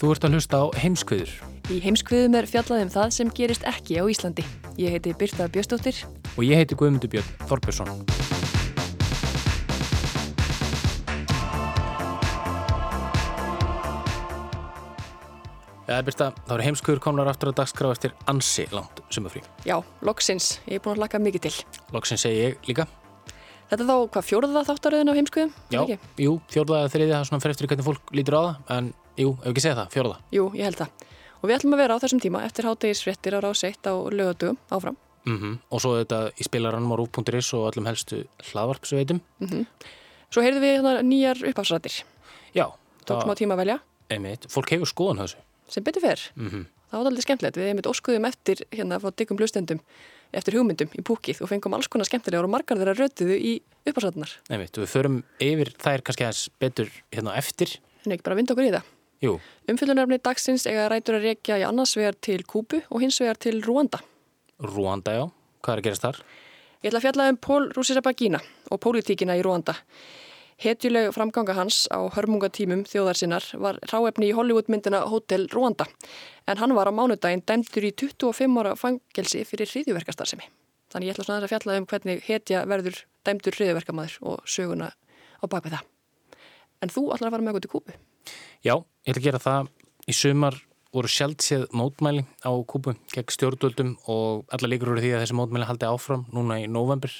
Þú ert að hlusta á heimskviður Í heimskviðum er fjallað um það sem gerist ekki á Íslandi. Ég heiti Birta Bjöstóttir. og ég heiti Guðmundur Björn Þorbjörnsson. Eða Birta, þá eru heimskviður komnar aftur að dagskrá eftir ansi langt sumafrí. Já, loksins. Ég er búin að laka mikið til. Loksins segi ég líka. Þetta þá hvað fjóruða þáttaröðin á heimskviðum? Já, jú, fjórða eða þriðja, það er svona fyrir eftir hvernig fólk lítur á það, en jú, ef ekki segja það, fjórða. Jú, ég held það. Og við ætlum að vera á þessum tíma eftir hátegisfréttir á rás 1 á lögadugum áfram. Mm Og svo þetta í spilaranum á rúf.is og öllum helstu hlaðvarpsveitum. Svo heyrðum við hérna nýjar uppafsrættir. Já, Tók smá tíma að velja, einmitt, fólk hefur skoðan á þessu. sem betur fer. Mm Það var aldrei skemmtilegt. Við einmitt óskuðum eftir hérna frá diggum blustendum eftir hugmyndum í púkið og fengum alls konar skemmtilegar og margar þeirra rötuðu í uppafsrættinar. Einmitt, við förum yfir þær kannski aðeins betur hérna á eftir. En ekki bara vinda okkur í það. Jú, Umfyllunarfni dagsins eiga rætur að rekja í annars vegar til Kúbu og hins vegar til Rúanda. Rúanda, já. Hvað er að gerast þar? Ég ætla að fjalla um Pól Rúsirabagína og pólitíkina í Rúanda. Hetjuleg framganga hans á hörmungatímum þjóðarsinnar var ráefni í Hollywoodmyndina Hotel Rúanda en hann var á mánudaginn dæmdur í 25 ára fangelsi fyrir hriðjuverkastarsemi. Þannig ég ætla svona að fjalla um hvernig hetja verður dæmdur hriðjuverkamaður og söguna á bakvið það. En þú ætlar að fara með okkur til Kúbu. Já, ég ætla að gera það. Í sumar voru sjálfséð mótmæli á Kúbu gegn stjórnvöldum og alla líkur voru því að þessi mótmæli haldi áfram núna í november.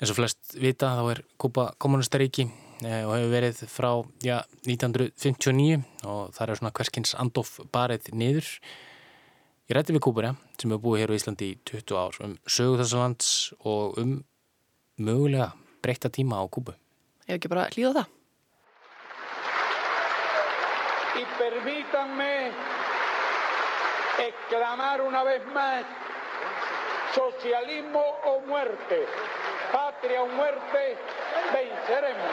En svo flest vita þá er Kúba kommunistaríki eh, og hefur verið frá já, 1959 og það er svona hverskins andof barið niður. Ég rætti við Kúbura sem hefur búið hér á Íslandi í 20 ár um sögu þessa lands og um mögulega breyta tíma á Kúbu. Ef ekki bara hlýða það. y permítanme exclamar una vez más, socialismo o muerte, patria o muerte, venceremos.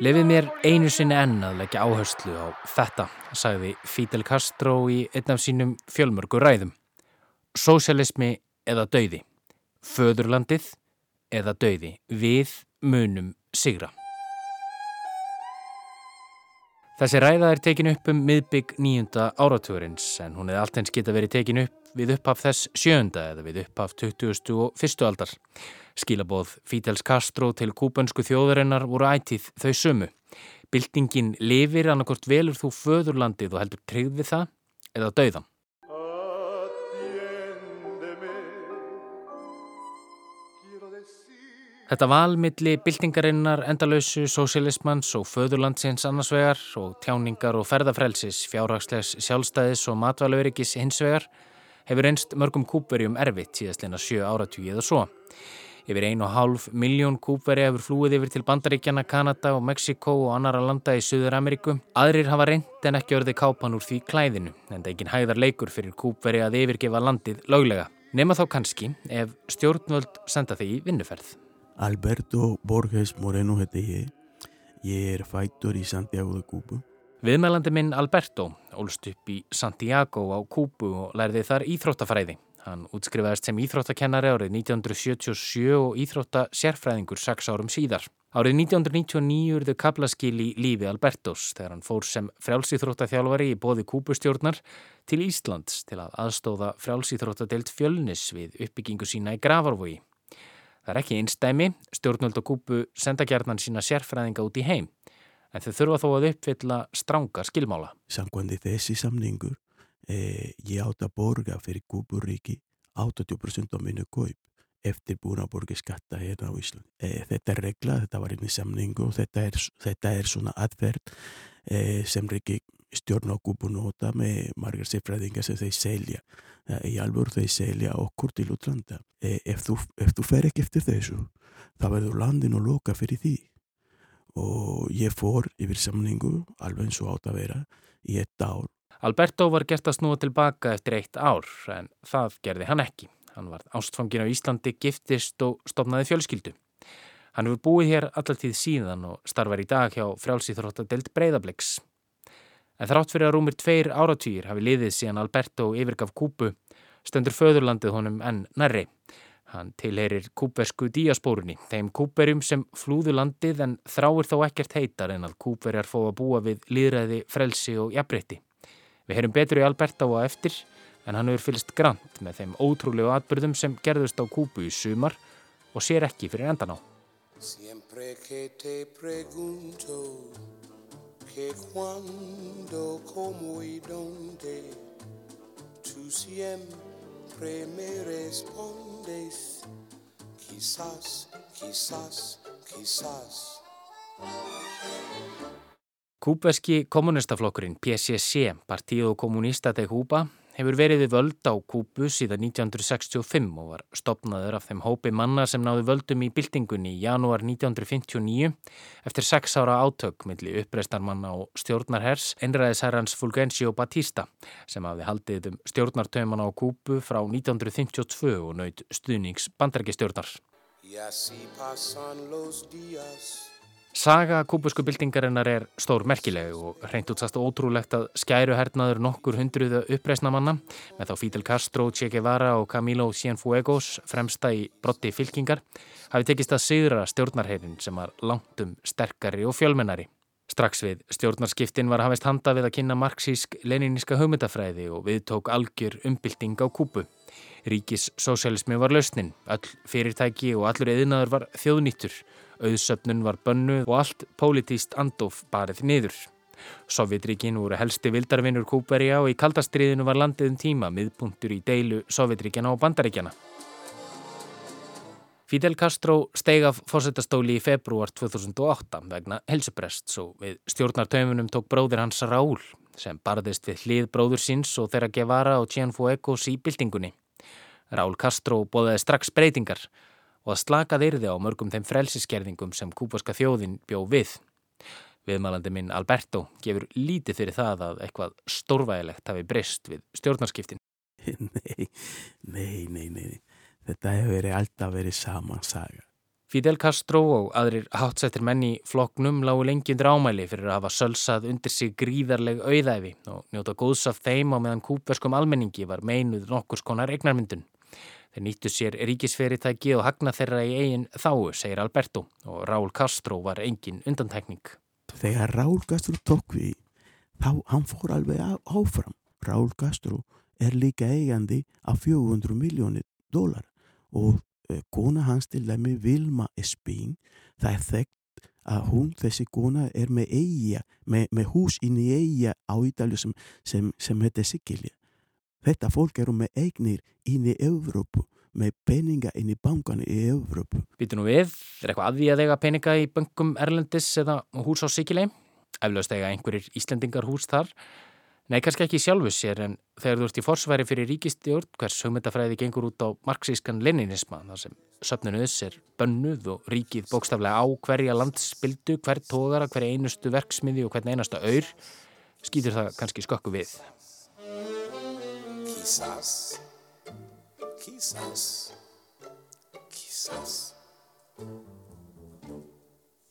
Lefið mér einu sinni enn að leggja áherslu á þetta, sagði Fidel Castro í einn af sínum fjölmörgu ræðum. Sósialismi eða dauði, föðurlandið eða dauði, við munum sigra. Þessi ræða er tekin upp um miðbygg nýjunda áratugurins en hún hefði allt eins geta verið tekin upp við upphaf þess sjönda eða við upphaf 20. og fyrstu aldar. Skilabóð Fidels Castro til kúbönsku þjóðarinnar voru ætið þau sömu. Bildingin lifir annarkort velur þú föðurlandið og heldur tryggð við það eða dauðan. Þetta valmilli byltingarinnar endalösu, sósialismans og föðurlandsins annarsvegar og tjáningar og ferðafrelsis, fjárhagslegs sjálfstæðis og matvælaurikis hinsvegar hefur einst mörgum kúpverjum erfitt síðastleina sjö áratugið og svo. Yfir ein og hálf miljón kúpveri hefur flúið yfir til Bandaríkjana, Kanada og Mexiko og annara landa í Suður Ameríku. Aðrir hafa reynd en ekki örði kápan úr því klæðinu, en það ekki hæðar leikur fyrir kúpveri að yfirgefa landið löglega. Nema þá kannski ef stjórnvöld senda þig í vinnuferð. Alberto Borges Moreno heiti ég. Ég er fættur í Santiago de Cuba. Viðmælandi minn Alberto ólst upp í Santiago á Kúbu og lærði þar íþróttafræði. Hann útskrifaðist sem íþróttakennari árið 1977 og íþróttasérfræðingur 6 árum síðar. Árið 1999 urðu kaplaskil í lífi Albertos þegar hann fór sem frjálsýþróttaþjálfari í bóði Kúbustjórnar til Íslands til að aðstóða frjálsýþróttadelt fjölnis við uppbyggingu sína í Gravarvogi. Það er ekki einstæmi, stjórnvöld og Kúbu senda gjarnan sína sérfræðinga út í heim, en þau þurfa þó að uppfylla stránga skilmála. Samkvæmdi þessi samningur, eh, ég átt að borga fyrir Kúburíki 80% af mínu kaup eftir búin að borga skatta hérna á Ísland. E, þetta er regla, þetta var inn í samningu og þetta er, þetta er svona atverð e, sem Riki stjórn okkur búin að nota með margar sifræðingar sem þeir selja. E, í alvöru þeir selja okkur til útlanda. E, ef, þú, ef þú fer ekki eftir þessu, þá verður landin og loka fyrir því. Og ég fór yfir samningu, alveg eins og átt að vera, í ett ár. Alberto var gert að snúa tilbaka eftir eitt ár, en það gerði hann ekki. Hann var ástfangin á Íslandi, giftist og stopnaði fjölskyldu. Hann hefur búið hér allartíð síðan og starfar í dag hjá frjálsýþróttadelt Breiðabliks. En þrátt fyrir að rúmir tveir áratýr hafi liðið síðan Alberto yfirgaf Kúpu, stöndur föðurlandið honum enn nærri. Hann tilherir kúpersku díaspórunni, þeim kúperjum sem flúðu landið en þráir þó ekkert heitar en að kúperjar fá að búa við líðræði, frelsi og jafnbreytti. Við heyrum betur í Alberto á eftir en hann hefur fylgst grant með þeim ótrúlegu atbyrðum sem gerðust á Kúbu í sumar og sér ekki fyrir endan á. Que cuando, como y donde tú siempre me respondes quizás, quizás, quizás. Kúbeski kommunistaflokkurinn PCC, Partido Comunista de Cuba, hefur verið við völd á Kúbu síðan 1965 og var stopnaður af þeim hópi manna sem náðu völdum í byltingunni í janúar 1959 eftir sex ára átök millir uppreistarmanna og stjórnarhers einræðisherrans Fulgencio Batista sem hafði haldið um stjórnartöman á Kúbu frá 1952 og naut stuðnings bandargistjórnar. Saga kúbusku byltingarinnar er stór merkileg og reynd útsast ótrúlegt að skæruhernaður nokkur hundruða uppreisnamanna með þá Fidel Castro, Che Guevara og Camilo Cienfuegos fremsta í brotti fylkingar hafi tekist að sigra stjórnarheirin sem var langt um sterkari og fjölmennari. Strax við stjórnarskiptin var hafist handa við að kynna marxísk-leniníska hugmyndafræði og viðtók algjör umbylting á kúbu. Ríkissocialismi var lausnin, all fyrirtæki og allur eðinaður var þjóðnýttur Auðsöfnun var bönnuð og allt pólitíst andof barið niður. Sovjetríkin voru helsti vildarvinnur Kúberia og í kaldastriðinu var landið um tíma miðpuntur í deilu Sovjetríkjana og Bandaríkjana. Fidel Castro steig af fósettastóli í februar 2008 vegna helsuprests og við stjórnartöfunum tók bróðir hans Raúl sem barðist við hlið bróður síns og þeirra Guevara og Cienfuegos í byltingunni. Raúl Castro bóðaði strax breytingar og að slakað yrði á mörgum þeim frelsiskerðingum sem kúbaska þjóðin bjó við. Viðmælandi minn Alberto gefur lítið fyrir það að eitthvað stórvægilegt hafi breyst við stjórnarskiptin. Nei, nei, nei, nei. Þetta hefur verið alltaf verið samansaga. Fidel Castro og aðrir hátsettir menni flokknum lágu lengi undir ámæli fyrir að hafa sölsað undir sig gríðarleg auðæfi og njóta góðs af þeim á meðan kúberskum almenningi var meinuð nokkurs konar eignarmyndun. Þeir nýttu sér ríkisferitæki og hagna þeirra í eigin þáu, segir Alberto og Raúl Castro var engin undantekning. Þegar Raúl Castro tók við, þá hann fór alveg áfram. Raúl Castro er líka eigandi af 400 miljónir dólar og uh, kona hans til dæmi Vilma Espín, það er þekkt að hún, þessi kona, er með eiga, með, með hús inn í eiga á Ítalju sem, sem, sem heitir Sikilja. Þetta fólk eru með eignir inn í Evrópu, með peninga inn í bankanu í Evrópu. Býtu nú við, er eitthvað að því að eiga peninga í bankum Erlendis eða hús á Sikilei? Eflaust eiga einhverjir Íslendingar hús þar? Nei, kannski ekki sjálfu sér, en þegar þú ert í forsværi fyrir ríkistjórn, hvers hugmyndafræði gengur út á marxískan leninisma, þar sem söpnunuðs er bönnuð og ríkið bókstaflega á hverja landsbildu, hver tógara, hver einustu verksmiði og hvern einasta auður, skýtur það kannski skökku við. Quizás, quizás, quizás.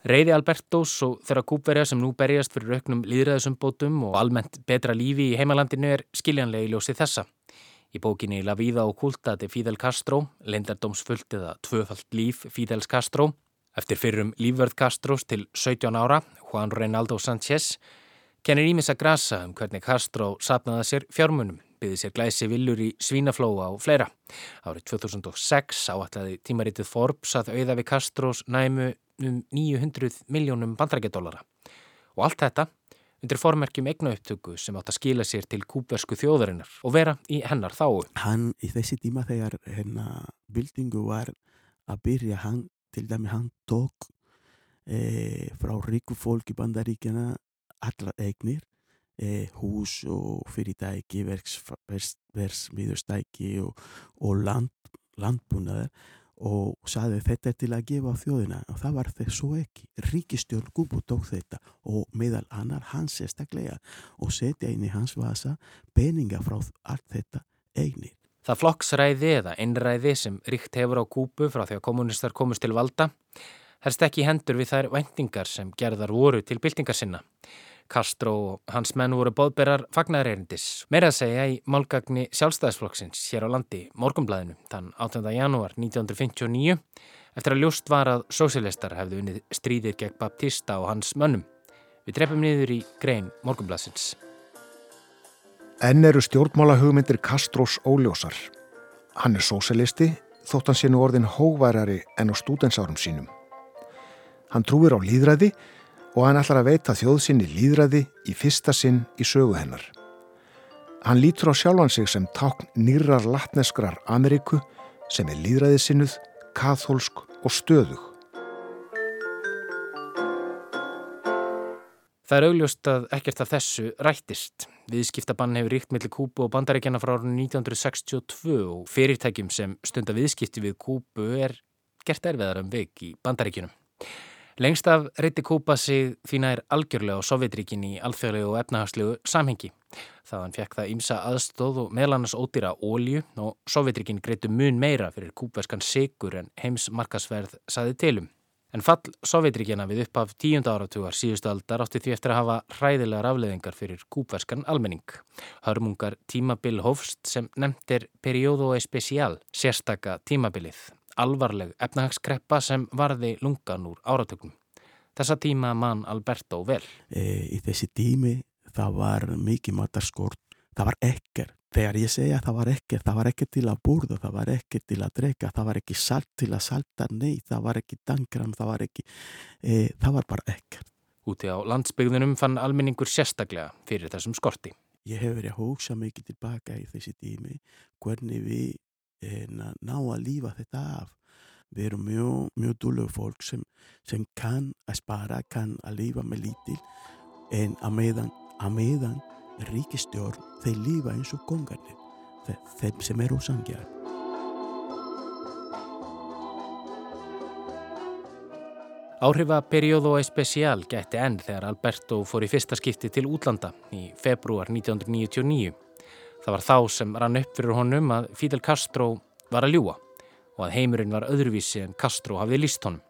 Reyði Albertos og þeirra kúpverja sem nú berjast fyrir auknum líðræðisumbótum og almennt betra lífi í heimalandinu er skiljanlega í ljósi þessa. Í bókinni La Vida Oculta de Fidel Castro, lendardómsfullt eða tvöfalt líf Fidels Castro, eftir fyrrum lífverð Castros til 17 ára, Juan Reinaldo Sánchez, kennir Ímissa Grasa um hvernig Castro sapnaði sér fjármunum byggði sér glæsi villur í Svínaflóa og fleira. Árið 2006 áallæði tímaritið Forbes að auða við Kastrós næmu um 900 miljónum bandrækjadólara. Og allt þetta undir formerkjum eignaupptöku sem átt að skila sér til kúbersku þjóðarinnar og vera í hennar þáu. Hann í þessi tíma þegar hennar bildingu var að byrja hann, til dæmi hann tók e, frá ríku fólk í bandaríkjana allar eignir, e, hús og fyrirtæki, versmiðurstæki og, og land, landbúnaðar og saði þetta er til að gefa þjóðina og það var þess svo ekki. Ríkistjórn Gubu tók þetta og meðal annar hans sérstaklega og setja inn í hans vasa peninga frá allt þetta eignir. Það flokksræði eða einræði sem ríkt hefur á Kúbu frá því að kommunistar komust til valda herst ekki hendur við þær vendingar sem gerðar voru til byltingar sinna. Castro og hans menn voru bóðberar fagnarerindis. Meira að segja í málgagni sjálfstæðisflokksins hér á landi morgumblæðinu þann 18. janúar 1959 eftir að ljóst var að sósialistar hefðu unnið stríðir gegn Baptista og hans mönnum. Við trefum niður í grein morgumblæðsins. Enn eru stjórnmála hugmyndir Castros óljósar. Hann er sósilisti þótt hann sé nú orðin hóværari en á stúdensárum sínum. Hann trúir á líðræði og hann ætlar að veita þjóðsynni líðræði í fyrsta sinn í sögu hennar. Hann lítur á sjálfan sig sem tákn nýrar latneskrar Ameríku sem er líðræðisinnuð, kathólsk og stöðug. Það er augljóst að ekkert af þessu rættist. Viðskiptabann hefur ríkt millir Kúbu og bandaríkjana frá árunni 1962 og fyrirtækjum sem stunda viðskipti við Kúbu er gert erfiðar um veik í bandaríkjunum. Lengst af reyti Kúpa sig því nær algjörlega á Sovjetríkin í alþjóðlegu og efnahagslegu samhengi. Þaðan fekk það ímsa aðstóð og meðlannars ódýra ólju og Sovjetríkin greitu mun meira fyrir kúpeskan sigur en heims markasverð saði tilum. En fall Sovjetríkjana við upp af tíunda áratugar síðustu aldar átti því eftir að hafa hræðilegar afleðingar fyrir kúpverskan almenning. Hörmungar tímabil hófst sem nefndir perióðu og especiál, sérstaka tímabilið alvarleg efnahagskreppa sem varði lungan úr áratöknum. Þessa tíma mann Alberto vel. E, í þessi tími það var mikið matarskort, það var ekkert. Þegar ég segja það var ekkert, það var ekkert til að borða, það var ekkert til að drega, það var ekki salt til að salta, nei, það var ekki dankram, það var ekki, e, það var bara ekkert. Úti á landsbygðunum fann almenningur sérstaklega fyrir þessum skorti. Ég hef verið að hóksa mikið tilbaka í þessi tími, hvernig við en ná að lífa þetta af. Við erum mjög, mjög dúlega fólk sem, sem kann að spara, kann að lífa með lítil en að meðan, að meðan ríkistjórn þeir lífa eins og kongarnir, þeim sem eru sangjar. Áhrifaperióðu og especiál gætti enn þegar Alberto fór í fyrsta skipti til útlanda í februar 1999. Það var þá sem rann upp fyrir honum að Fidel Castro var að ljúa og að heimurinn var öðruvísi en Castro hafði líst honum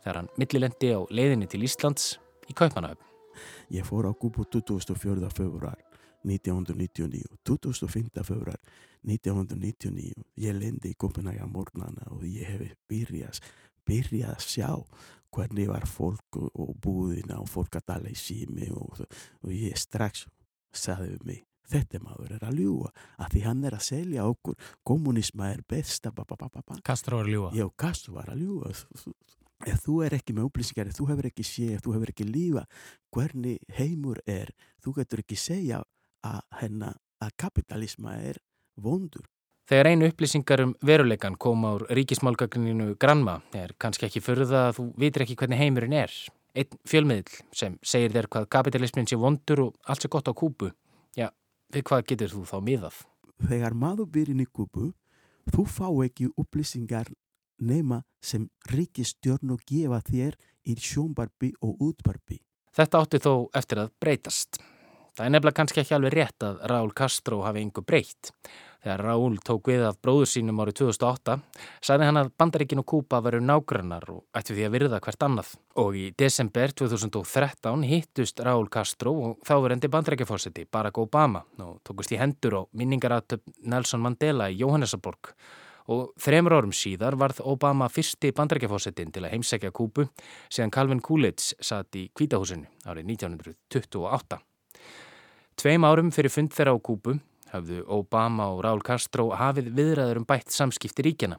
þegar hann millilendi á leiðinni til Íslands í Kaupanahöfn. Ég fór á Kubu 24. februar 1999, 25. februar 1999. Ég lendi í Kopenhaga morgnana og ég hef byrjað, byrjað að sjá hvernig var fólk og búðina og fólk að tala í sími og, og ég strax saði við mig þetta maður er að ljúa að því hann er að selja okkur kommunisma er besta Castro var að ljúa já, Castro var að ljúa ef þú er ekki með upplýsingar ef þú hefur ekki séð, ef þú hefur ekki lífa hvernig heimur er þú getur ekki segja að, henna, að kapitalisma er vondur. Þegar einu upplýsingar um veruleikan kom á ríkismálgagninu Granma er kannski ekki förða að þú vitir ekki hvernig heimurinn er. Einn fjölmiðl sem segir þér hvað kapitalismin sé vondur og allt sé gott á kúpu já, Við hvað getur þú þá miðað? Þegar maður byrjir í kubu, þú fá ekki upplýsingar nema sem ríkistjórn og gefa þér í sjónbarbi og útbarbi. Þetta átti þó eftir að breytast. Það er nefnilega kannski ekki alveg rétt að Raúl Castro hafi yngu breytt. Þegar Raúl tók við af bróður sínum árið 2008 sagði hann að Bandaríkin og Kúpa veru nágrannar og ætti því að virða hvert annað. Og í desember 2013 hittust Raúl Castro og þáverendi bandaríkjafórseti Barack Obama og tókust í hendur á minningaratöp Nelson Mandela í Jóhannesaborg. Og þremur árum síðar varð Obama fyrsti bandaríkjafórsetin til að heimsækja Kúpu síðan Calvin Coolidge satt í Kvítahúsinu árið 1928. Tveim árum fyrir fund þeirra á Kúpu hafðu Obama og Raúl Castro hafið viðræður um bætt samskipti ríkjana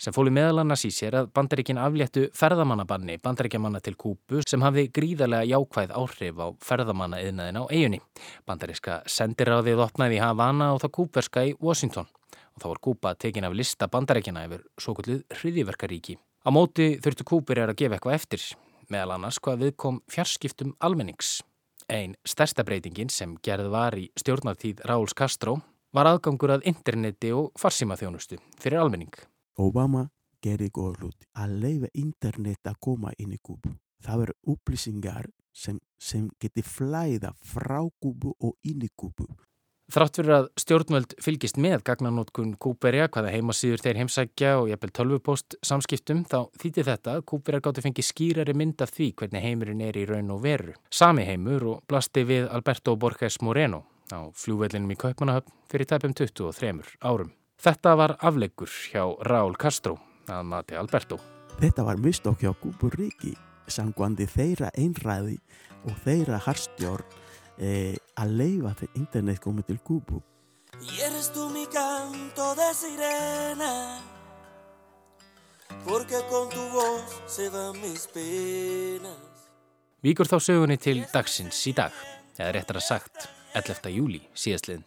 sem fóli meðal annars í sér að bandaríkin afléttu ferðamannabanni bandaríkjamanna til Kúpu sem hafði gríðarlega jákvæð áhrif á ferðamanna yðnaðin á eiginni. Bandaríska sendiráðið opnaði í Havana og það kúperska í Washington og þá var Kúpa tekin af lista bandaríkjana yfir svo kvöldið hriðiverkaríki. Á móti þurftu Kúpur er að gefa eitthvað eftir, meðal annars hvað viðkom fjarskiptum almennings. Einn stærsta breytingin sem gerð var í stjórnartíð Ráls Kastró var aðgangur að interneti og farsímaþjónustu fyrir almenning. Obama gerði góð hlut að leifa internet að koma inn í Kúbu. Það verður upplýsingar sem, sem geti flæða frá Kúbu og inn í Kúbu. Þrátt fyrir að stjórnvöld fylgist með gagnanótkun Kúperja, hvaða heimasýður þeir heimsækja og jafnvel tölvupost samskiptum, þá þýtti þetta að Kúperja gátti fengið skýrari mynd af því hvernig heimurinn er í raun og veru. Sami heimur og blasti við Alberto Borges Moreno á flúvellinum í Kaupmannahöfn fyrir tæpum 23 árum. Þetta var afleggur hjá Raúl Castro að mati Alberto. Þetta var mistokk hjá Kúburíki, sangvandi þeirra einræði og þeirra harstjórn eh, a leifa de internet como del cubo. Y eres tú mi canto de sirena, porque con tu voz se van mis penas. Víkur þá sögunni til dagsins í dag, eða réttar að sagt 11. júli síðastliðin.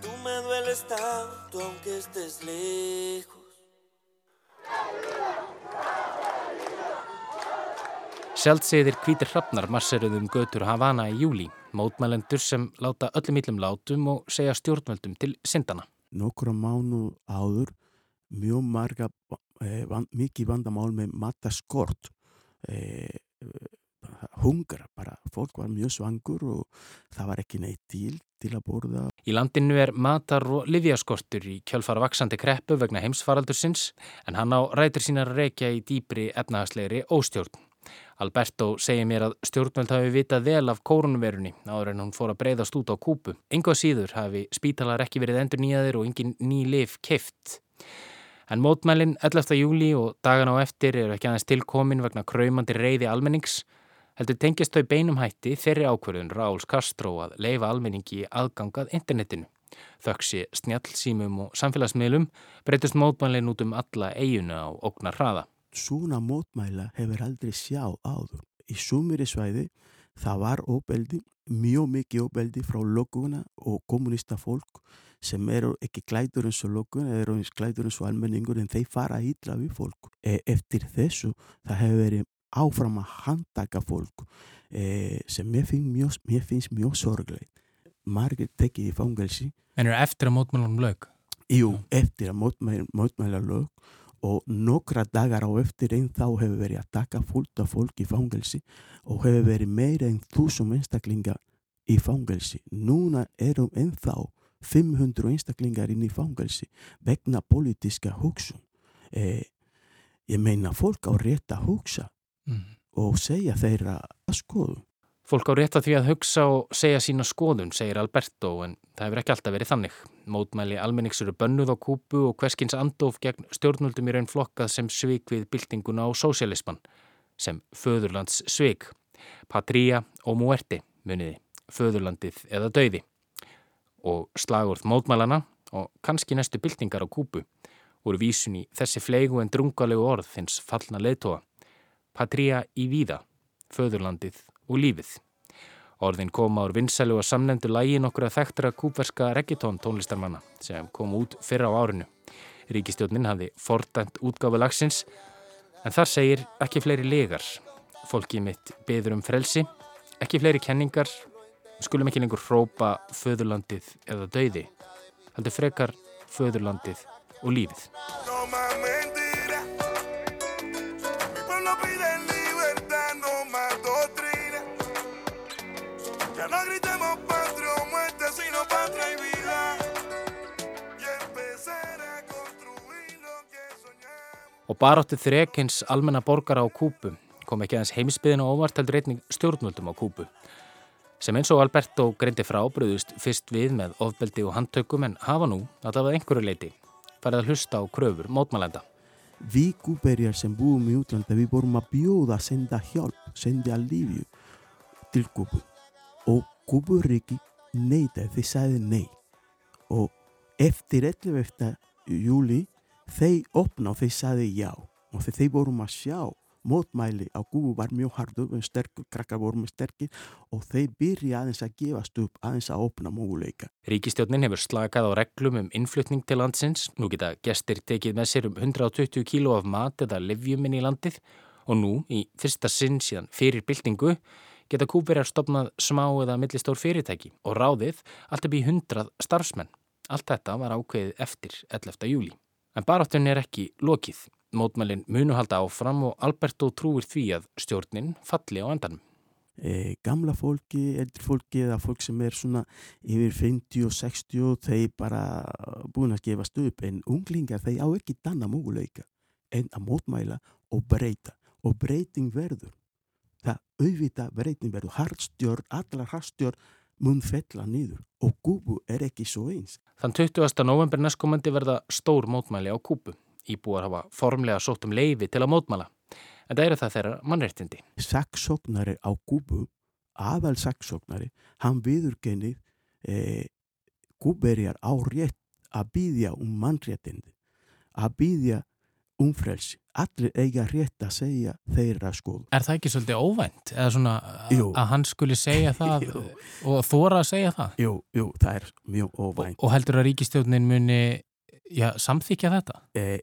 Tú me dueles tanto aunque estés lejos. Sjálfsegðir kvítir hrafnar marseruðum götur Havana í júli, mótmælendur sem láta öllum íllum látum og segja stjórnvöldum til syndana. Nokkra mánu áður mjög marga, eh, van, mikið vandamál með mataskort, eh, hungar bara, fólk var mjög svangur og það var ekki neitt til til að borða. Í landinu er matar og livjaskortur í kjölfara vaksandi kreppu vegna heimsfaraldursins en hann á rætur sínar reykja í dýbri efnahagslegri óstjórn. Alberto segir mér að stjórnvöld hafi vitað vel af kórunverunni áður en hún fór að breyðast út á kúpu. Enga síður hafi spítalar ekki verið endur nýjaðir og engin ný lif keft. En mótmælinn 11. júli og dagan á eftir eru ekki aðeins tilkomin vegna kræmandi reyði almennings heldur tengist þau beinum hætti þeirri ákverðun Ráls Kastró að leifa almenningi aðgangað internetinu. Þöksi snjallsýmum og samfélagsmiðlum breytist mótmælinn út um alla eiguna á oknar hraða. Svona mótmæla hefur aldrei sjá áður. Í sumiri svæði það var óbeldi, mjög mikið óbeldi frá lokuna og kommunista fólk sem eru ekki klætur eins og lokun eða eru eins klætur eins og almenningur en þeir fara hýtla við fólk. E eftir þessu það hefur verið áfram að handtaka fólk e sem mér finnst mjög, finnst mjög sorglega. Margir tekið í fangelsi. En eru eftir að mótmælunum lög? Jú, eftir að mótmæla, mótmæla lög og nokkra dagar á eftir einn þá hefur verið að taka fullt af fólk í fangelsi og hefur verið meira en þúsum einstaklingar í fangelsi. Núna erum ennþá 500 einstaklingar inn í fangelsi vegna politíska hugsun. Eh, ég meina fólk á rétt að hugsa mm. og segja þeirra að skoðu. Fólk á rétt að því að hugsa og segja sína skoðun, segir Alberto, en það hefur ekki alltaf verið þannig. Mótmæli almennings eru bönnuð á kúpu og hverskins andof gegn stjórnvöldum í raun flokkað sem svik við byltinguna á sósialisman, sem föðurlands svik. Patria og muerti, muniði, föðurlandið eða dauði. Og slagurð mótmælana og kannski næstu byltingar á kúpu voru vísun í þessi fleigu en drungalegu orð þins fallna leðtóa. Patria í víða, föðurlandið og lífið. Orðin koma ár vinsælu og samnefndu lægin okkur að þekktra kúpverska reggaetón tónlistarmanna sem kom út fyrra á árinu. Ríkistjónin hafði fordænt útgáfu lagsins en þar segir ekki fleiri legar. Fólki mitt beður um frelsi, ekki fleiri kenningar, skulum ekki lengur hrópa föðurlandið eða dauði. Haldur frekar föðurlandið og lífið. Og baráttu þrekins almenna borgara á Kúpu kom ekki aðeins heimsbyðin og óvart heldur einnig stjórnvöldum á Kúpu. Sem eins og Alberto greindi frá bröðust fyrst við með ofbeldi og handtökum en hafa nú, allavega einhverju leiti, farið að hlusta á kröfur mótmælenda. Við kúperjar sem búum í útlanda við vorum að bjóða að senda hjálp, senda lífju til Kúpu og Kúpuríki neitaði, þið sagði nei og eftir 11. júli þeir opna og þeir saði já og þeir vorum að sjá mótmæli á Google var mjög hardur sterkur, krakkar voru með sterkir og þeir byrja aðeins að gefast upp aðeins að opna móguleika. Ríkistjórnin hefur slakað á reglum um innflutning til landsins nú geta gestir tekið með sér um 120 kíló af mat eða livjuminn í landið og nú í fyrsta sinn síðan fyrir byltingu geta kúperjar stopnað smá eða millistór fyrirtæki og ráðið allt upp í 100 starfsmenn. Allt þetta var ákveðið eftir 11. júli. En baráttunni er ekki lokið. Mótmælinn munu halda áfram og Alberto trúir því að stjórnin falli á endanum. E, gamla fólki, eldri fólki eða fólk sem er svona yfir 50 og 60 þeir bara búin að gefast upp en unglingar þeir á ekki danna múguleika en að mótmæla og breyta og breyting verður. Það auðvita breyting verður hardstjórn, allar hardstjórn mun fella nýður og Kúbu er ekki svo eins. Þann 20. november næstkomandi verða stór mótmæli á Kúbu. Íbúar hafa formlega sótt um leifi til að mótmæla. En það eru það þeirra mannreitindi. Saksóknari á Kúbu, aðal saksóknari, hann viðurkenni eh, Kúberjar á rétt að býðja um mannreitindi, að býðja um frelsi. Allir eiga rétt að segja þeirra skoðu. Er það ekki svolítið óvænt? Eða svona að hann skuli segja það og þóra að segja það? Jú, jú, það er mjög óvænt. Og, og heldur að ríkistjónin muni já, samþykja þetta? Eh,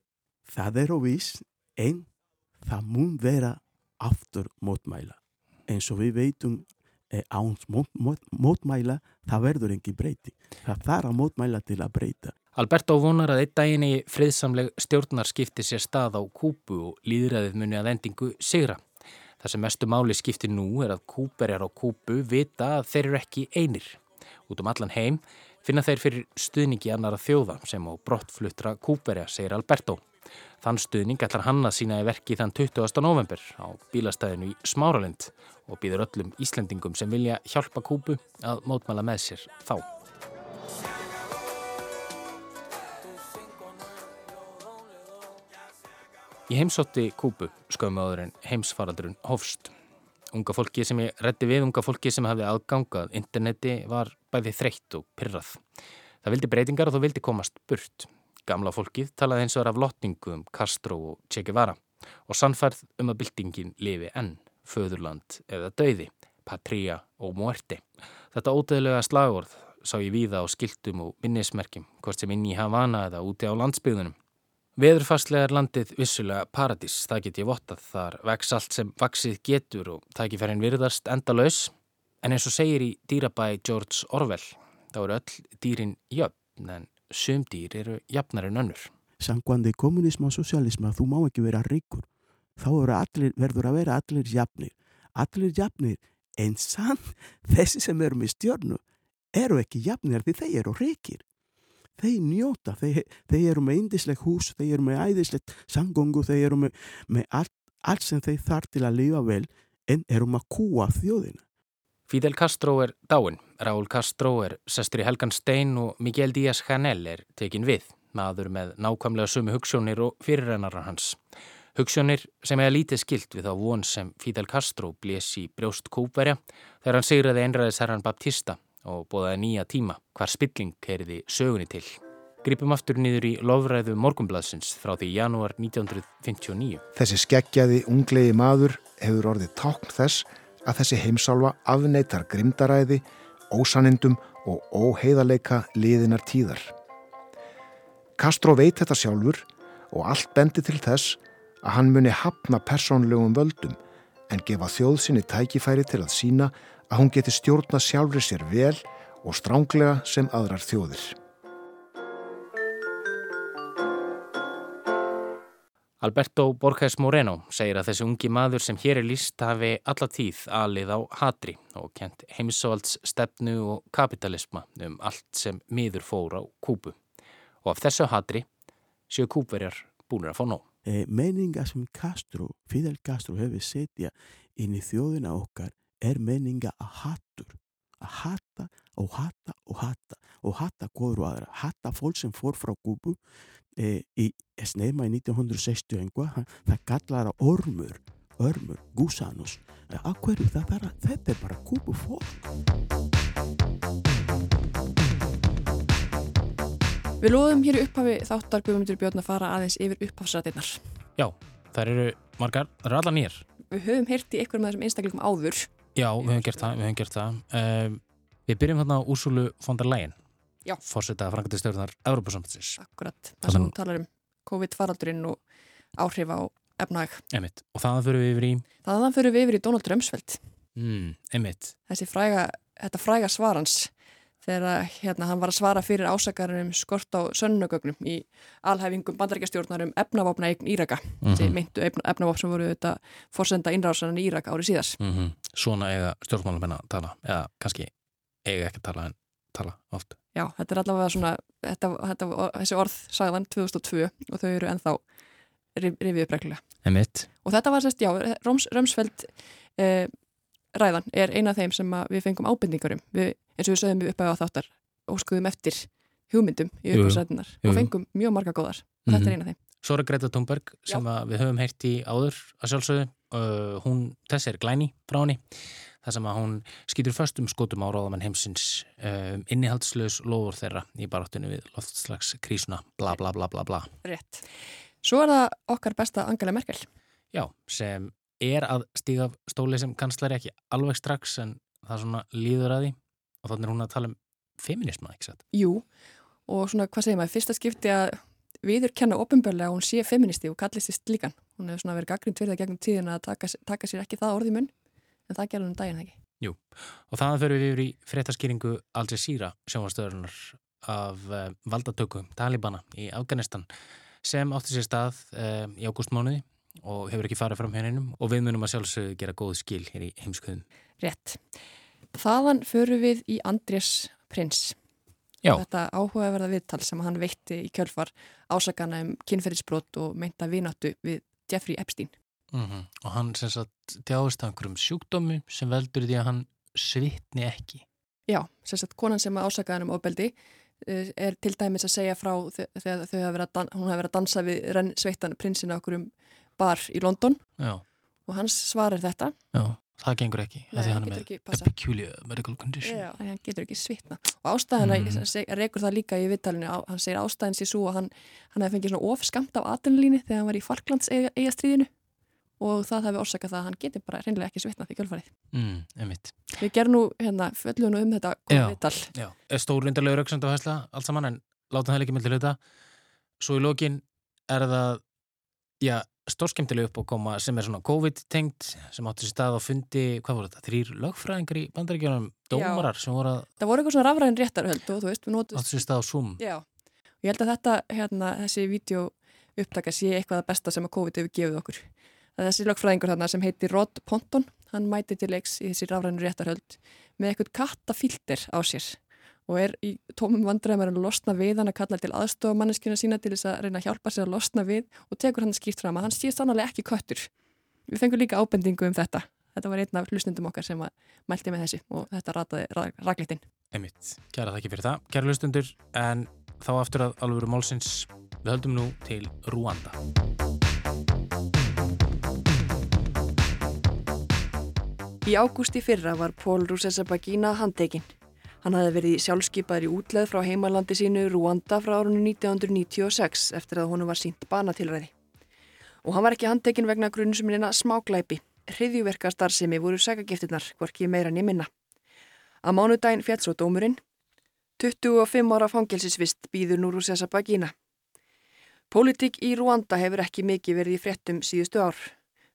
það er óvís, en það mun vera aftur mótmæla. En svo við veitum eh, áns mót, mót, mótmæla, það verður engi breyti. Það þarf að mótmæla til að breyta. Alberto vonar að einn daginn í friðsamleg stjórnar skipti sér stað á Kúbu og líðræðið muni að endingu sigra. Það sem mestu máli skipti nú er að Kúberjar á Kúbu vita að þeir eru ekki einir. Út um allan heim finna þeir fyrir stuðningi annara þjóða sem á brottfluttra Kúberja, segir Alberto. Þann stuðning ætlar hann að sína í verki þann 20. november á bílastæðinu í Smáralind og býður öllum Íslendingum sem vilja hjálpa Kúbu að mótmæla með sér þá. Ég heimsótti Kúbu skömmu áður en heimsfaraldurinn Hofst. Unga fólki sem ég reddi við, unga fólki sem hafði aðgangað interneti var bæði þreytt og pyrrað. Það vildi breytingar og þú vildi komast burt. Gamla fólkið talaði eins og var af lotningu um Castro og Che Guevara og sannfærð um að byltingin lifi enn, föðurland eða dauði, patria og muerte. Þetta ódöðlega slagorð sá ég víða á skiltum og minnismerkjum, hvort sem inn í Havana eða úti á landsbyðunum. Veðurfarslega er landið vissulega paradís, það get ég vottað, þar vex allt sem vaksið getur og tækifærin virðast enda laus. En eins og segir í dýrabæi George Orwell, þá eru öll dýrin jöfn, en sum dýr eru jafnar en önnur. Samkvæmdi kommunism og sosialism þú má ekki vera ríkur, þá allir, verður að vera allir jafnir. Allir jafnir, en sann þessi sem eru með stjórnu eru ekki jafnir því þeir eru ríkir þeir njóta, þeir, þeir eru með indisleg hús, þeir eru með æðislegt sangongu, þeir eru með, með allt, allt sem þeir þarf til að lifa vel en eru með að kúa þjóðina. Fidel Castro er dáin, Raúl Castro er sestur í Helgan Stein og Miguel Díaz-Canel er tekin við, maður með nákvæmlega sumi hugssjónir og fyrirrennarar hans. Hugssjónir sem er lítið skilt við þá von sem Fidel Castro blés í brjóst kúpverja þegar hann sigraði einræðisherran Baptista og bóðaði nýja tíma hvar spilling keiriði sögunni til. Gripum aftur niður í lofræðu morgumbladsins frá því janúar 1959. Þessi skeggjaði unglegi maður hefur orðið tákn þess að þessi heimsálfa afneitar grimdaræði, ósanindum og óheiðarleika liðinar tíðar. Castro veit þetta sjálfur og allt bendi til þess að hann muni hafna persónlegum völdum en gefa þjóðsynni tækifæri til að sína að hún geti stjórna sjálfri sér vel og stránglega sem aðrar þjóðir. Alberto Borges Moreno segir að þessi ungi maður sem hér er líst hafi alla tíð alið á hatri og kent heimsóalds stefnu og kapitalisma um allt sem miður fór á kúpu. Og af þessu hatri séu kúpverjar búinir að fá nóg. Eh, meninga sem Castro, Fidel Castro hefur setja inn í þjóðina okkar er meninga að hattur að hata og hata og hata og hata góður og aðra hata fólk sem fór frá Kúbu e, í Esnema í 1960 einhvað, það kallar að ormur ormur, gusanus að hverju það er, þetta er bara Kúbu fólk Við loðum hér í upphafi þáttar Guðmundur Björn að fara aðeins yfir upphafsrætinnar. Já, þær eru margar, þær eru allar nýjar. Við höfum heyrt í einhverjum af þessum einstaklingum áður. Já, við höfum gert það, við höfum gert það. Við byrjum þarna á Úrsulu von der Leyen. Já. Fórseta frangandistjórnar Európa-samtis. Akkurat, þar sem hún talar um COVID-faraldurinn og áhrif á efnag. Emitt, og þaðan fyrir við yfir í? Þaðan fyrir við yfir í Donald Rumsfeld. Mm, emitt. Þessi fræga, þetta fræga svarans þegar hérna, hann var að svara fyrir ásakarinn um skort á sönnugögnum í alhæfingum bandarækjastjórnar um efnavopna eign Íraka. Mm -hmm. Þessi meintu efnavopn sem voru þetta fórsenda innrásanan í Íraka árið síðast. Mm -hmm. Svona eiga stjórnmálum að tala, eða kannski eiga ekki að tala en tala oft. Já, þetta er allavega svona, þetta, þetta, þessi orð sagðan 2002 og þau eru ennþá rifið upp reglulega. Emitt. Og þetta var sérst, já, Römsfeld eh, ræðan er eina af þeim sem við fengum ábendingarum. Við, eins og við sögum við upp á þáttar og skuðum eftir hugmyndum í uppáðsræðinar og fengum mjög marga góðar. Og mm -hmm. þetta er eina af þeim. Er Greta Thunberg sem við höfum heyrt í áður að sjálfsögðu. Uh, hún, þessi er glæni frá henni. Það sem að hún skýtur föstum skotum á ráðamenn heimsins um, innihaldslaus lofur þeirra í baráttunni við loftslagskrísuna bla bla bla bla bla. Rétt. Svo er það okkar besta Angela Merkel. Já, sem er að stíga stóli sem kanslari ekki alveg strax en það svona líður að því og þannig er hún að tala um feminisma, ekki satt? Jú, og svona hvað segir maður, fyrsta skipti að viður kenna ofinbörlega að hún sé feministi og kallist í slíkan. Hún hefur svona verið gaggrind fyrir það gegnum tíðin að taka, taka sér ekki það orði munn en það gerður hún daginn ekki. Jú, og þannig fyrir við yfir í fréttaskýringu Al Jazeera sjónastöðurinnar af uh, valdatöku Talibana í Afganistan sem átti sér stað uh, í ágústmánuði og hefur ekki farið fram henninum og við munum að sjálfsögðu gera góð skil hér í heimskuðum. Rétt. Þaðan förum við í Andrés Prins. Já. Þetta áhugaverða viðtal sem hann veitti í kjölfar ásakana um kynferðisbrot og meinta vináttu við Jeffrey Epstein. Mm -hmm. Og hann sem sagt þjáðist einhverjum sjúkdómi sem veldur því að hann svitni ekki. Já, sem sagt konan sem ásakaðan um ofbeldi er til dæmis að segja frá þegar hafa verið að, hún hafa verið að dansa við renn sveittan prinsina okkur um bar í London Já. og hans svar er þetta. Já, það gengur ekki. Nei, því hann getur ekki með passað. a peculiar medical condition. Já, hann getur ekki svitna. Og ástæðina, Mm. rekur það líka í vittalinu, hann segir ástæðin sér svo að hann, hann hefði fengið svona ofskamt af aðdunulíni þegar hann var í Falklands eigastríðinu og það hefði orsakað það að hann getur bara reynlega ekki svitnað í kjölfarið. Mm. Við gerum nú, hérna, föllum nú um þetta Já, vittal. já. Stórlindarlega rauksand á hæsla allt saman en láta það ekki til hluta. Svo í lokin er það, já, stórskemtileg upp á koma sem er svona COVID-tengt sem átti sér stað á fundi, hvað voru þetta, þrýr lögfræðingar í bandaríkjunum, dómarar sem voru að Það voru eitthvað svona rafræðin réttarhöld og þú veist, við notum... átti sér stað á Zoom. Já, og ég held að þetta, hérna, þessi vídeo upptaka sé eitthvað að besta sem að COVID hefur gefið okkur. Það er þessi lögfræðingur þarna sem heitir Rod Ponton, hann mæti til leiks í þessi rafræðinu réttarhöld með eitthvað kattafilter á sér og er í tómum vandræðum að losna við hann að kalla til aðstofamanneskina sína til þess að reyna að hjálpa sér að losna við og tekur hann skýrt fram að hann sé sannlega ekki köttur. Við fengum líka ábendingu um þetta. Þetta var einn af hlustundum okkar sem að mælti með þessu og þetta rataði raglitinn. Einmitt, kæra þakki fyrir það, kæra hlustundur, en þá aftur að alvöru málsins, við höldum nú til Rúanda. Í ágústi fyrra var Pól Rusesabagina handtekinn. Hann hafði verið sjálfskeipaður í útleð frá heimalandi sínu Rúanda frá árunni 1996 eftir að honum var sínt banatilræði. Og hann var ekki handtekinn vegna grunnsumina smáglæpi. Hriðjuverkastarðsemi voru sækagiftirnar, hvorki meira niður minna. Að mánudaginn fjall svo dómurinn. 25 ára fangelsisvist býður nú Rusesabagina. Pólitík í Rúanda hefur ekki mikið verið í fréttum síðustu ár.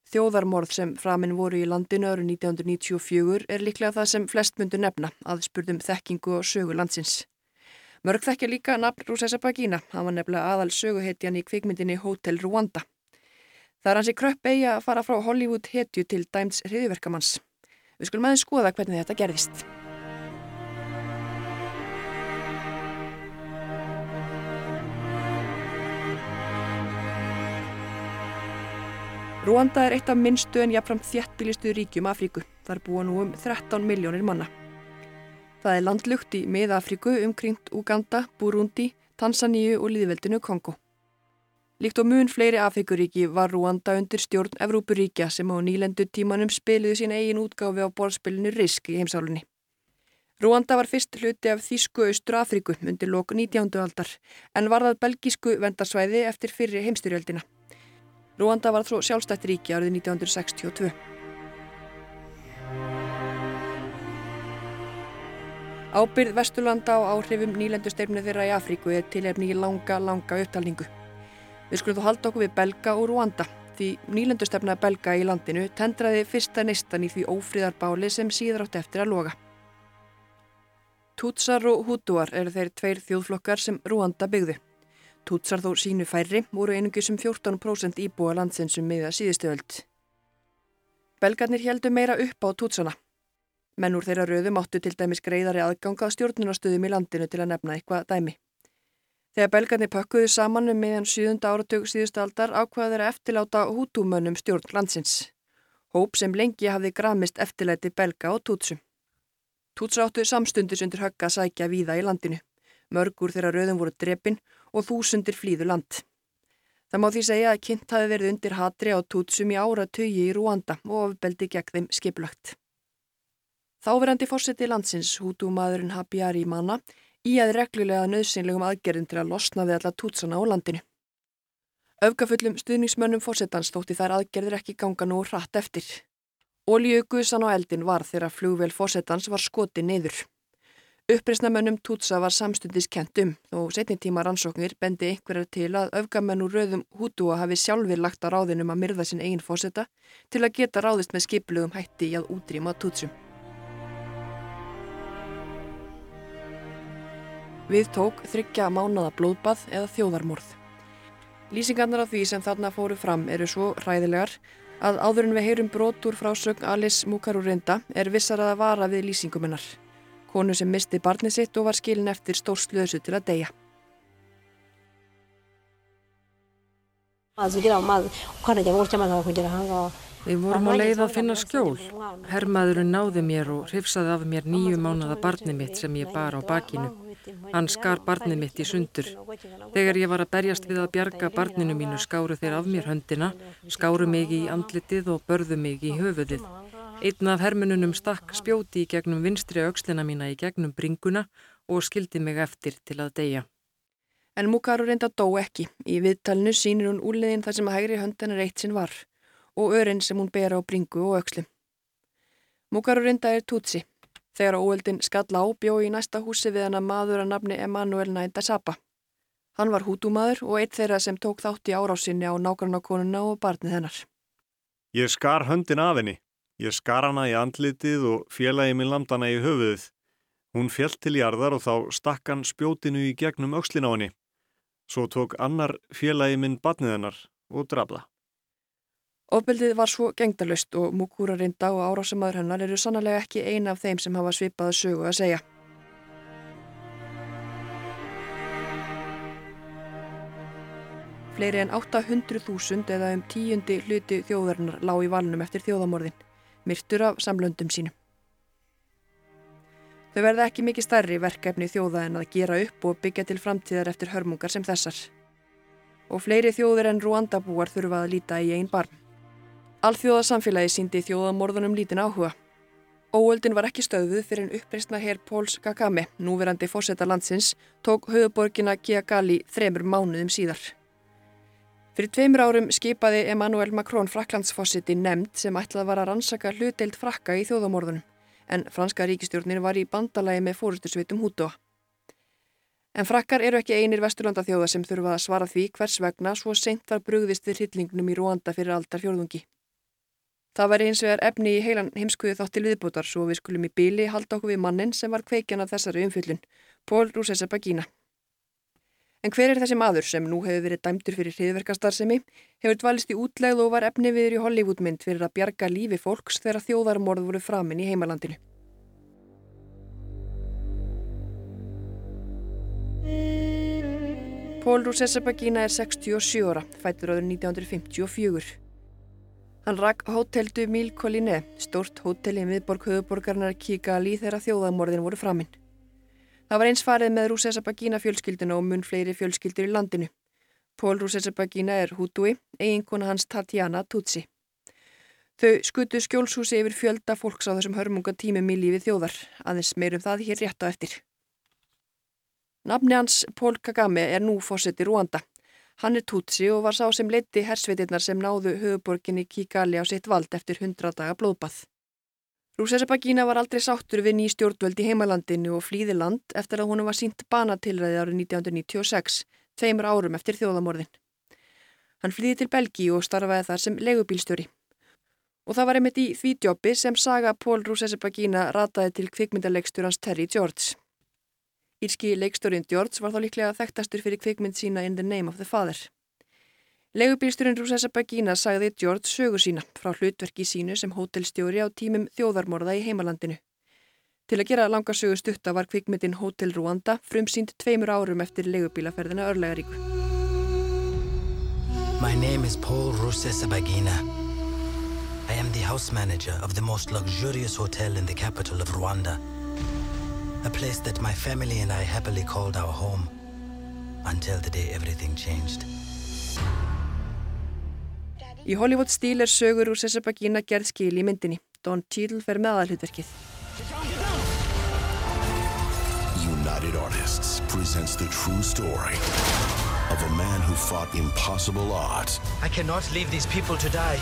Þjóðarmorð sem framinn voru í landinu árið 1994 er líklega það sem flest myndu nefna að spurðum þekkingu og sögu landsins. Mörg þekkja líka nafn Rusesabagina, hann var nefnilega aðal söguhetjan í kvikmyndinni Hotel Rwanda. Það er hansi kröpp eigi að fara frá Hollywood hetju til dæms hriðiverkamanns. Við skulum aðeins skoða hvernig þetta gerðist. Rúanda er eitt af minnstu en jafnfram þjættbílistu ríkjum Afríku. Þar búa nú um 13 miljónir manna. Það er landlugt í miða-Afríku umkringt Uganda, Burundi, Tansaníu og líðveldinu Kongo. Líkt og mun fleiri Afríkuríki var Rúanda undir stjórn Evrópuríkja sem á nýlendu tímanum spiliðu sín eigin útgáfi á borðspilinu Risk í heimsálunni. Rúanda var fyrst hluti af Þísku Austur Afríku undir lok 19. aldar en varðað belgísku vendarsvæði eftir fyrri heimstyrjöldina. Rúanda var þró sjálfstætt ríki árið 1962. Ábyrð Vesturlanda á áhrifum nýlendustefnu þeirra í Afríku er tilefni í langa, langa upptalningu. Við skulum þó halda okkur við Belga og Rúanda því nýlendustefna Belga í landinu tendraði fyrsta neistan í því ófríðarbáli sem síður átt eftir að loga. Tútsar og Hútuar eru þeir tveir þjóðflokkar sem Rúanda byggðu. Tútsar þó sínu færri voru einungis um 14% íbúa landsins um miða síðustööld. Belgarnir heldu meira upp á Tútsana Menn úr þeirra röðum áttu til dæmis greiðari aðganga á stjórnunastöðum í landinu til að nefna eitthvað dæmi. Þegar belgarnir pakkuðu saman um meðan 7. áratug síðustu aldar ákvaða þeirra eftirláta hútúmönnum stjórn landsins. Hóp sem lengi hafði gramist eftirlæti belga og tútsum. Tútsra áttu samstundis undir högga sækja víða í landinu. Mörgur þeirra röðum voru drepin og þúsundir flýðu land. Það má því segja að kynnt hafi verið undir hatri á tútsum í ára tögi í Rúanda og ofbeldi gegn þeim skiplagt. Þáverandi fórseti landsins, hútúmaðurinn Habjari Manna, í að reglulega nöðsynlegum aðgerðin til að losna við alla tútsana á landinu. Öfgafullum stuðningsmönnum fórsetans þótti þær aðgerðir ekki ganga nú hratt eftir. Ólíugusan á eldin var þegar flugvel fórsetans var skoti neyður. Uppreysnamönnum tútsa var samstundis kent um og setni tíma rannsóknir bendi einhverjar til að öfgamennu rauðum hútúa hafi sjálfur lagt á ráðinum að myrða sin eigin fórseta til að geta ráðist með skipluðum hætti í að útrýma tútsum. Við tók þryggja mánada blóðbað eða þjóðarmorð. Lýsingarnar af því sem þarna fóru fram eru svo hræðilegar að áður en við heyrum brotur frá sögn Alice Mukarurenda er vissar að vara við lýsinguminnar. Konu sem misti barnið sitt og var skilin eftir stórslöðsu til að deyja. Við vorum á leið að finna skjól. Hermaðurinn náði mér og hrifsaði af mér nýju mánada barnið mitt sem ég bar á bakinu. Hann skar barnið mitt í sundur. Þegar ég var að berjast við að bjarga barninu mínu skáru þeir af mér höndina, skáru mig í andlitið og börðu mig í höfuðið. Einn af hermununum stakk spjóti í gegnum vinstri aukslina mína í gegnum bringuna og skildi mig eftir til að deyja. En Mukaru reynda dó ekki. Í viðtalinu sínir hún úrliðin þar sem að hægri höndanar eitt sinn var og örin sem hún ber á bringu og aukslum. Mukarurinda er Tutsi. Þegar óöldin skall á bjói í næsta húsi við hana maður að nafni Emanuel Nainda Sapa. Hann var hútumadur og eitt þeirra sem tók þátt í árásinni á nágrannakonuna og barnið hennar. Ég skar höndin af henni. Ég skar hana í andlitið og félagi minn landana í höfuðið. Hún fjellt til jarðar og þá stakk hann spjótinu í gegnum aukslin á henni. Svo tók annar félagi minn barnið hennar og drafða. Ofbeldið var svo gengdalust og Mukura reynda og árásamaður hennar eru sannlega ekki eina af þeim sem hafa svipaða sögu að segja. Fleiri en 800.000 eða um tíundi hluti þjóðarinnar lág í valnum eftir þjóðamorðin, myrtur af samlöndum sínum. Þau verða ekki mikið stærri verkefni þjóða en að gera upp og byggja til framtíðar eftir hörmungar sem þessar. Og fleiri þjóður en Rúandabúar þurfa að líta í einn barm. Alþjóðasamfélagi síndi þjóðamorðunum lítin áhuga. Óöldin var ekki stöðuð fyrir en uppreysna herr Póls Kagame, núverandi fórseta landsins, tók höfuborgina Kiagali þremur mánuðum síðar. Fyrir tveimur árum skipaði Emmanuel Macron fraklandsfossiti nefnd sem ætlaði var að rannsaka hlutdeild frakka í þjóðamorðunum, en franska ríkistjórnir var í bandalagi með fórustusvitum hútua. En frakkar eru ekki einir vesturlanda þjóða sem þurfa að svara því hvers vegna svo seint var brugðist við hryllingnum í Rúanda fyrir aldar fjörðungi. Það væri eins og er efni í heilan heimskuðu þáttil viðbútar svo við skulum í bíli halda okkur við mannin sem var kveikjan af þessari umfyllun, Pól Rúsesabagína. En hver er þessi maður sem nú hefur verið dæmtur fyrir hriðverkastarsemi, hefur dvalist í útlegð og var efni viður í Hollywoodmynd fyrir að bjarga lífi fólks þegar þjóðarmorð voru framinn í heimalandinu. Pól Rúsesabagína er 67 ára, fættur áður 1954. Hann rakk hóteldu Míl Collinet, stort hótel í miðborg höfuborgarnar Kigali þegar þjóðamorðin voru framinn. Það var eins farið með Rúsesabagína fjölskylduna og mun fleiri fjölskyldur í landinu. Pól Rúsesabagína er hútui, eiginkona hans Tatjana Tutsi. Þau skutu skjólshúsi yfir fjölda fólks á þessum hörmunga tímum í lífi þjóðar, aðeins meirum það hér rétt á eftir. Nafni hans, Pól Kagame, er nú fósetti Rúanda. Hann er Tutsi og var sá sem leiti hersveitirnar sem náðu höfuborginni Kigali á sitt vald eftir hundra daga blóðbað. Rúsesabagína var aldrei sáttur við ný stjórnvöld í heimalandinu og flýði land eftir að hún var sínt banatilræði árið 1996, tveimur árum eftir þjóðamorðin. Hann flýði til Belgíu og starfaði þar sem legubílstjóri. Og það var einmitt í því djópi sem saga Pól Rúsesabagína rataði til kvikmyndarleikstjórans Terry George. Írski leikstjórin George var þá líklega þekktastur fyrir kvikmynd sína In the Name of the Father. Legubílsturinn Rúsessa Bagína sagði George sögu sína frá hlutverki sínu sem hótelstjóri á tímum þjóðarmorða í heimalandinu. Til að gera langa sögu stutta var kvikmyndin Hotel Rwanda frumsýnd tveimur árum eftir legubílaferðina örlegaríku. My name is Paul Rúsessa Bagína. I am the house manager of the most luxurious hotel in the capital of Rwanda. A place that my family and I happily called our home until the day everything changed. Í Hollywood stíl er sögur úr Sessabagina gerð skil í myndinni. Don Cheadle fer með aðalhutverkið. United Artists presents the true story of a man who fought impossible odds. I cannot leave these people to die.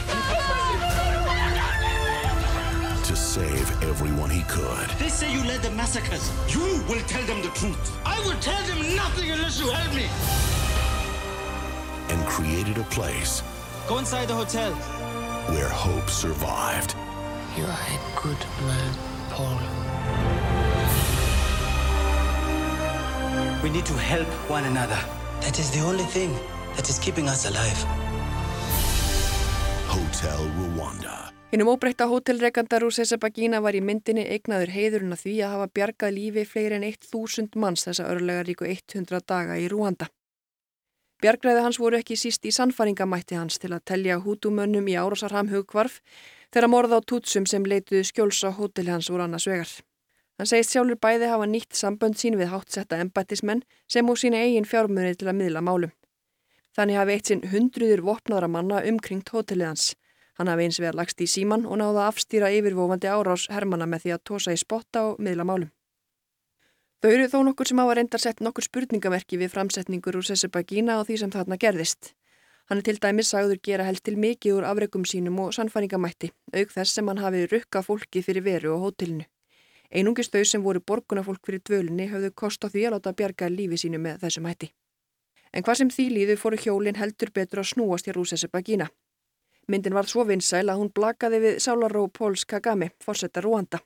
To save everyone he could. They say you led the massacres. You will tell them the truth. I will tell them nothing unless you help me. And created a place Go inside the hotel. Where hope survived. You are a good man, Paul. We need to help one another. That is the only thing that is keeping us alive. Hotel Rwanda. Hinnum óbreytta hótelrekandar úr Sessabagína var í myndinni eignaður heiðurinn að því að hafa bjargað lífi fleiri en 1000 manns þessa örlega ríku 100 daga í Rwanda. Bjargræði hans voru ekki síst í sannfaringamætti hans til að telja hútumönnum í árásarham hugkvarf þegar morða á tútsum sem leituðu skjóls á hóteli hans úr annars vegar. Hann segist sjálfur bæði hafa nýtt sambönd sín við háttsetta embættismenn sem úr sína eigin fjármunni til að miðla málum. Þannig hafi eitt sinn hundruður vopnaðra manna umkringt hótelið hans. Hann hafi eins vegar lagst í síman og náða afstýra yfirvofandi árás hermana með því að tósa í spotta og miðla málum. Þau eru þó nokkur sem hafa reyndar sett nokkur spurningamerki við framsetningur úr Sessabagína og því sem þarna gerðist. Hann er til dæmis sagður gera held til mikið úr afregum sínum og sannfæringamætti, auk þess sem hann hafi rukka fólki fyrir veru og hótelinu. Einungist þau sem voru borgunafólk fyrir dvölunni höfðu kost á því að láta bjarga lífi sínu með þessum hætti. En hvað sem því líðu fóru hjólinn heldur betur að snúast hjá Rúsessabagína. Myndin var svo vinsæl að hún blakaði við Sálaró Póls Kagame, fórsetta Rúanda.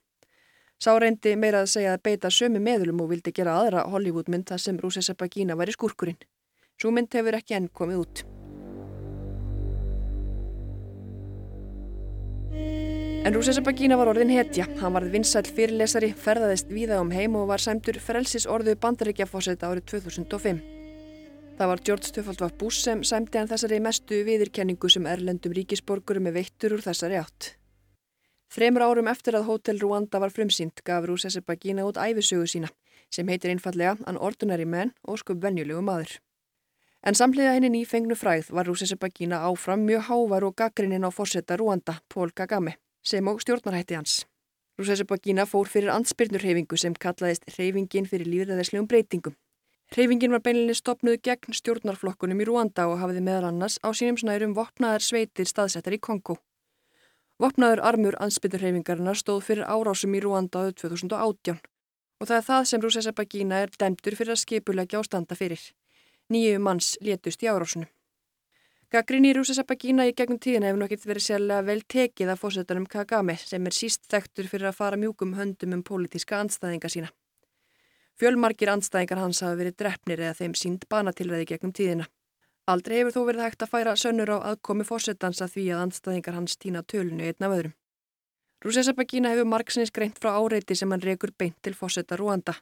Sá reyndi meira að segja að beita sömu meðlum og vildi gera aðra Hollywoodmynd þar sem Rúsessa Bagína væri skúrkurinn. Svo mynd hefur ekki enn komið út. En Rúsessa Bagína var orðin hetja. Hann varð vinsæl fyrirlesari, ferðaðist víða um heim og var sæmtur frelsis orðu bandaríkjafósetta árið 2005. Það var George Töfaldvaf Bush sem sæmti hann þessari mestu viðirkenningu sem erlendum ríkisborgurum með veittur úr þessari átt. Þremur árum eftir að Hotel Rwanda var frumsýnt gaf Rúsessi Bagína út æfisögu sína sem heitir einfallega An Ordinary Man og skup venjulegu maður. En samlega henni nýfengnu fræð var Rúsessi Bagína áfram mjög hávar og gaggrinnin á fórsetta Rwanda, Pól Kagame, sem og stjórnarhætti hans. Rúsessi Bagína fór fyrir ansbyrnurhefingu sem kallaðist Hreyfingin fyrir lífræðislegum breytingum. Hreyfingin var beinlinni stopnuð gegn stjórnarflokkunum í Rwanda og hafiði meðal annars á sínum snærum vopnaðar sveitir staðsettar í Kongo. Vopnaður armur ansbytturhefingarinnar stóð fyrir árásum í Rúanda árið 2018 og það er það sem Rúsessa Bagína er demtur fyrir að skipulegja ástanda fyrir. Nýju manns létust í árásunum. Gagrin í Rúsessa Bagína í gegnum tíðina hefur nokkið verið sérlega vel tekið af fósettanum Kagame sem er síst þektur fyrir að fara mjúkum höndum um pólitíska anstæðinga sína. Fjölmarkir anstæðingar hans hafa verið drefnir eða þeim sínd banatilræði gegnum tíðina. Aldrei hefur þó verið hægt að færa sönnur á aðkomi fórsetans að því að anstæðingar hans týna tölunu einn af öðrum. Rúsesabagína hefur margsins greint frá áreiti sem hann rekur beint til fórsetta Rúanda.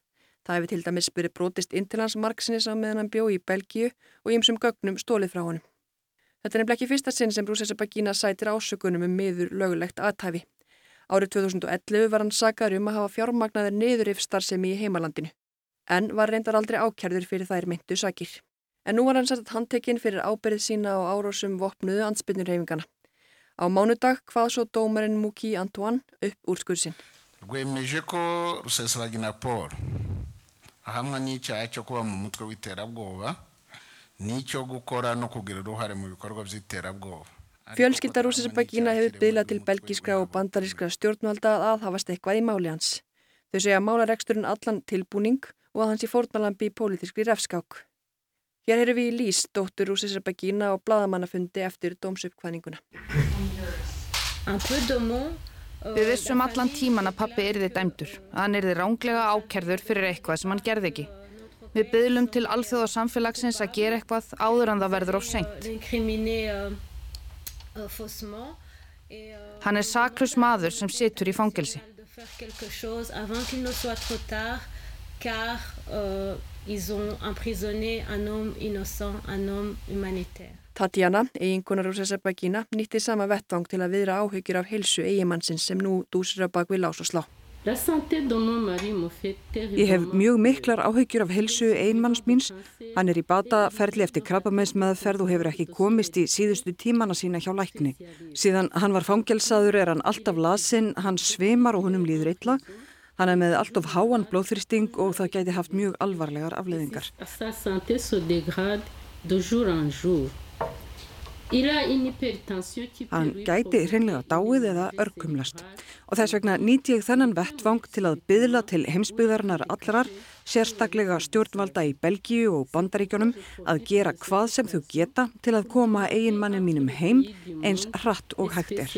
Það hefur til dæmis byrju brotist inn til hans margsins á meðan hann bjó í Belgíu og ímsum gögnum stólið frá honum. Þetta er nefnilega ekki fyrsta sinn sem Rúsesabagína sætir ásökunum um miður lögulegt aðtæfi. Árið 2011 var hann sakar um að hafa fjármagnaður niður yfir starfsemi í heimalandinu, en var reyndar aldrei ákjærður fyrir þær myndu sakir. En nú var hann sett handtekinn fyrir ábyrðið sína á árásum vopnuðu ansbytnurheyfingana. Á mánudag hvað svo dómarinn Muki Antoine upp úr skursin. rwemeje ko rusesabagina paul ahamwa n'icyaha cyo kuba mu mutwe w'iterabwoba n'icyo gukora no kugira uruhare mu bikorwa by'iterabwoba Fjölskylda Rúsisabækina hefur bylað til belgískra og bandarískra stjórnvalda að aðhafast eitthvað í máli hans. Þau segja málareksturinn allan tilbúning og að hans í fórnalambi í pólitískri refskák. Hér erum við í Lís, dóttur Rúsisabækina og bladamannafundi eftir dómsuppkvæðninguna. Við vissum allan tíman að pappi erði dæmdur, að hann erði ránglega ákerður fyrir eitthvað sem hann gerði ekki. Við byðlum til alþjóða samfélagsins að gera eitthvað áður en það verður of seint. Hann er saklus maður sem situr í fangelsi. Ils ont emprisonné un homme innocent, un homme humanitaire. Tatjana, eiginkonar úr Sessabækina, nýtti sama vettvang til að viðra áhyggjur af heilsu eigimannsins sem nú dúsir að bak við lás og slá. Ég hef mjög miklar áhyggjur af heilsu einmanns míns. Hann er í bataferli eftir krabbameinsmeðferð og hefur ekki komist í síðustu tímana sína hjá lækni. Síðan hann var fangelsaður er hann alltaf lasinn, hann svimar og honum líður illa. Hann er með allt of háan blóðþristing og það gæti haft mjög alvarlegar afleðingar. Hann gæti hreinlega dáið eða örkumlast og þess vegna nýtt ég þennan vettvang til að byðla til heimsbyðarnar allrar, sérstaklega stjórnvalda í Belgíu og Bandaríkjónum að gera hvað sem þau geta til að koma eiginmannin mínum heim eins hratt og hægt er.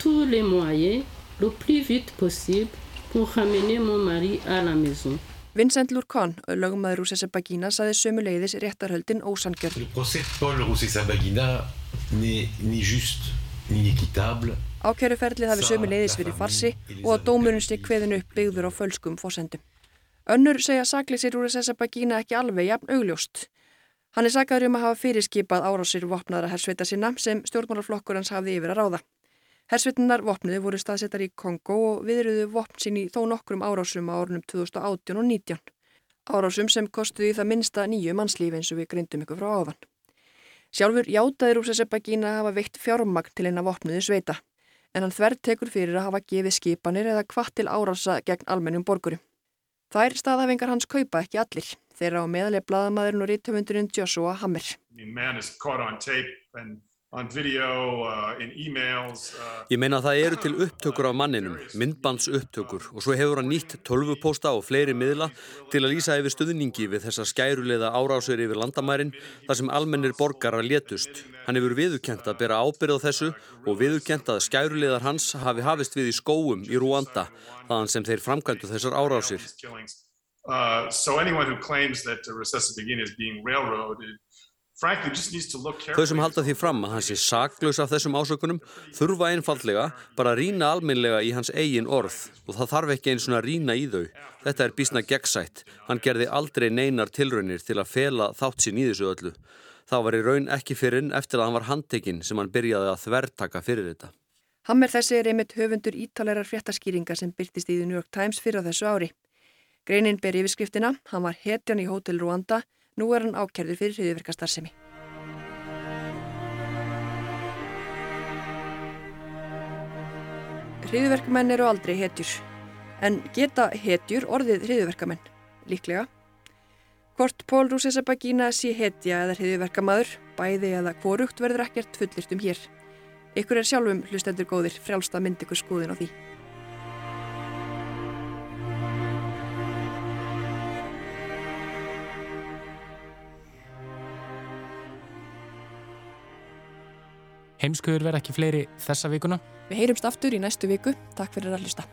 Tous les moyens le plus vite possible pour ramener mon mari à la maison. Vincent Lurkon, lögumæður úr Sessabagina, saði sömuleiðis réttarhöldin ósangjörn. Le procès de Paul Roussé-Sabagina n'est ni juste ni équitable. Ákjæruferlið hafi sömuleiðis verið farsi og að dómurinn sé kveðin upp byggður á fölskum fósendum. Önnur segja sakleysir úr Sessabagina ekki alveg jafn augljóst. Hann er sagaður um að hafa fyrirskipað árásir vopnaðara hersveita sinna sem stjórnmálaflokkur hans hafði yfir að ráða. Hersveitunar vopniði voru staðsettar í Kongo og viðruðu vopn sín í þó nokkrum árásum á árunum 2018 og 19. Árásum sem kostuði það minsta nýju mannslífi eins og við greindum ykkur frá áðan. Sjálfur játaði Rúsasebagína að hafa veikt fjármagn til eina vopniði sveita, en hann þverð tekur fyrir að hafa gefið skipanir eða hvað til árása gegn almennum borgurum. Þær staðhafingar hans kaupa ekki allir, þeirra á meðaleg bladamæðurinn og rítumundurinn Joshua Hammer. Ég meina að það eru til upptökur af manninum, myndbands upptökur og svo hefur hann nýtt tölvupósta og fleiri miðla til að lýsa yfir stuðningi við þessa skæruleiða árásur yfir landamærin þar sem almennir borgarar létust. Hann hefur viðurkent að bera ábyrð á þessu og viðurkent að skæruleiðar hans hafi hafist við í skóum í Rwanda þaðan sem þeir framkvæmdu þessar árásir. Uh, so anyone who claims that uh, Recessive Begin is being railroaded frankly just needs to look Þau sem halda því fram að hann sé saklaus af þessum ásökunum þurfa einfallega bara að rýna alminlega í hans eigin orð og það þarf ekki eins og að rýna í þau. Þetta er bísna gegnsætt. Hann gerði aldrei neinar tilraunir til að fela þátt sín í þessu öllu. Það var í raun ekki fyrir inn eftir að hann var handtekinn sem hann byrjaði að þvertaka fyrir þetta. Hammer þessi er einmitt höfundur ítalerar fréttaskýringa sem byrtist í The New York Times fyrir þessu ári. Greinin ber yfirskriftina, hann var hetjan í Hotel Rwanda, nú er hann ákjærður fyrir hriðverkastarsemi. Hriðverkamenn eru aldrei hetjur, en geta hetjur orðið hriðverkamenn, líklega. Hvort Pól Rúsesabagína sé hetja eða hriðverkamaður, bæði eða hvorugt verður ekkert fullirt um hér. Ykkur er sjálfum hlustendur góðir frjálsta mynd ykkur skoðin á því. Heimskuður verð ekki fleiri þessa vikuna. Við heyrumst aftur í næstu viku. Takk fyrir að hlusta.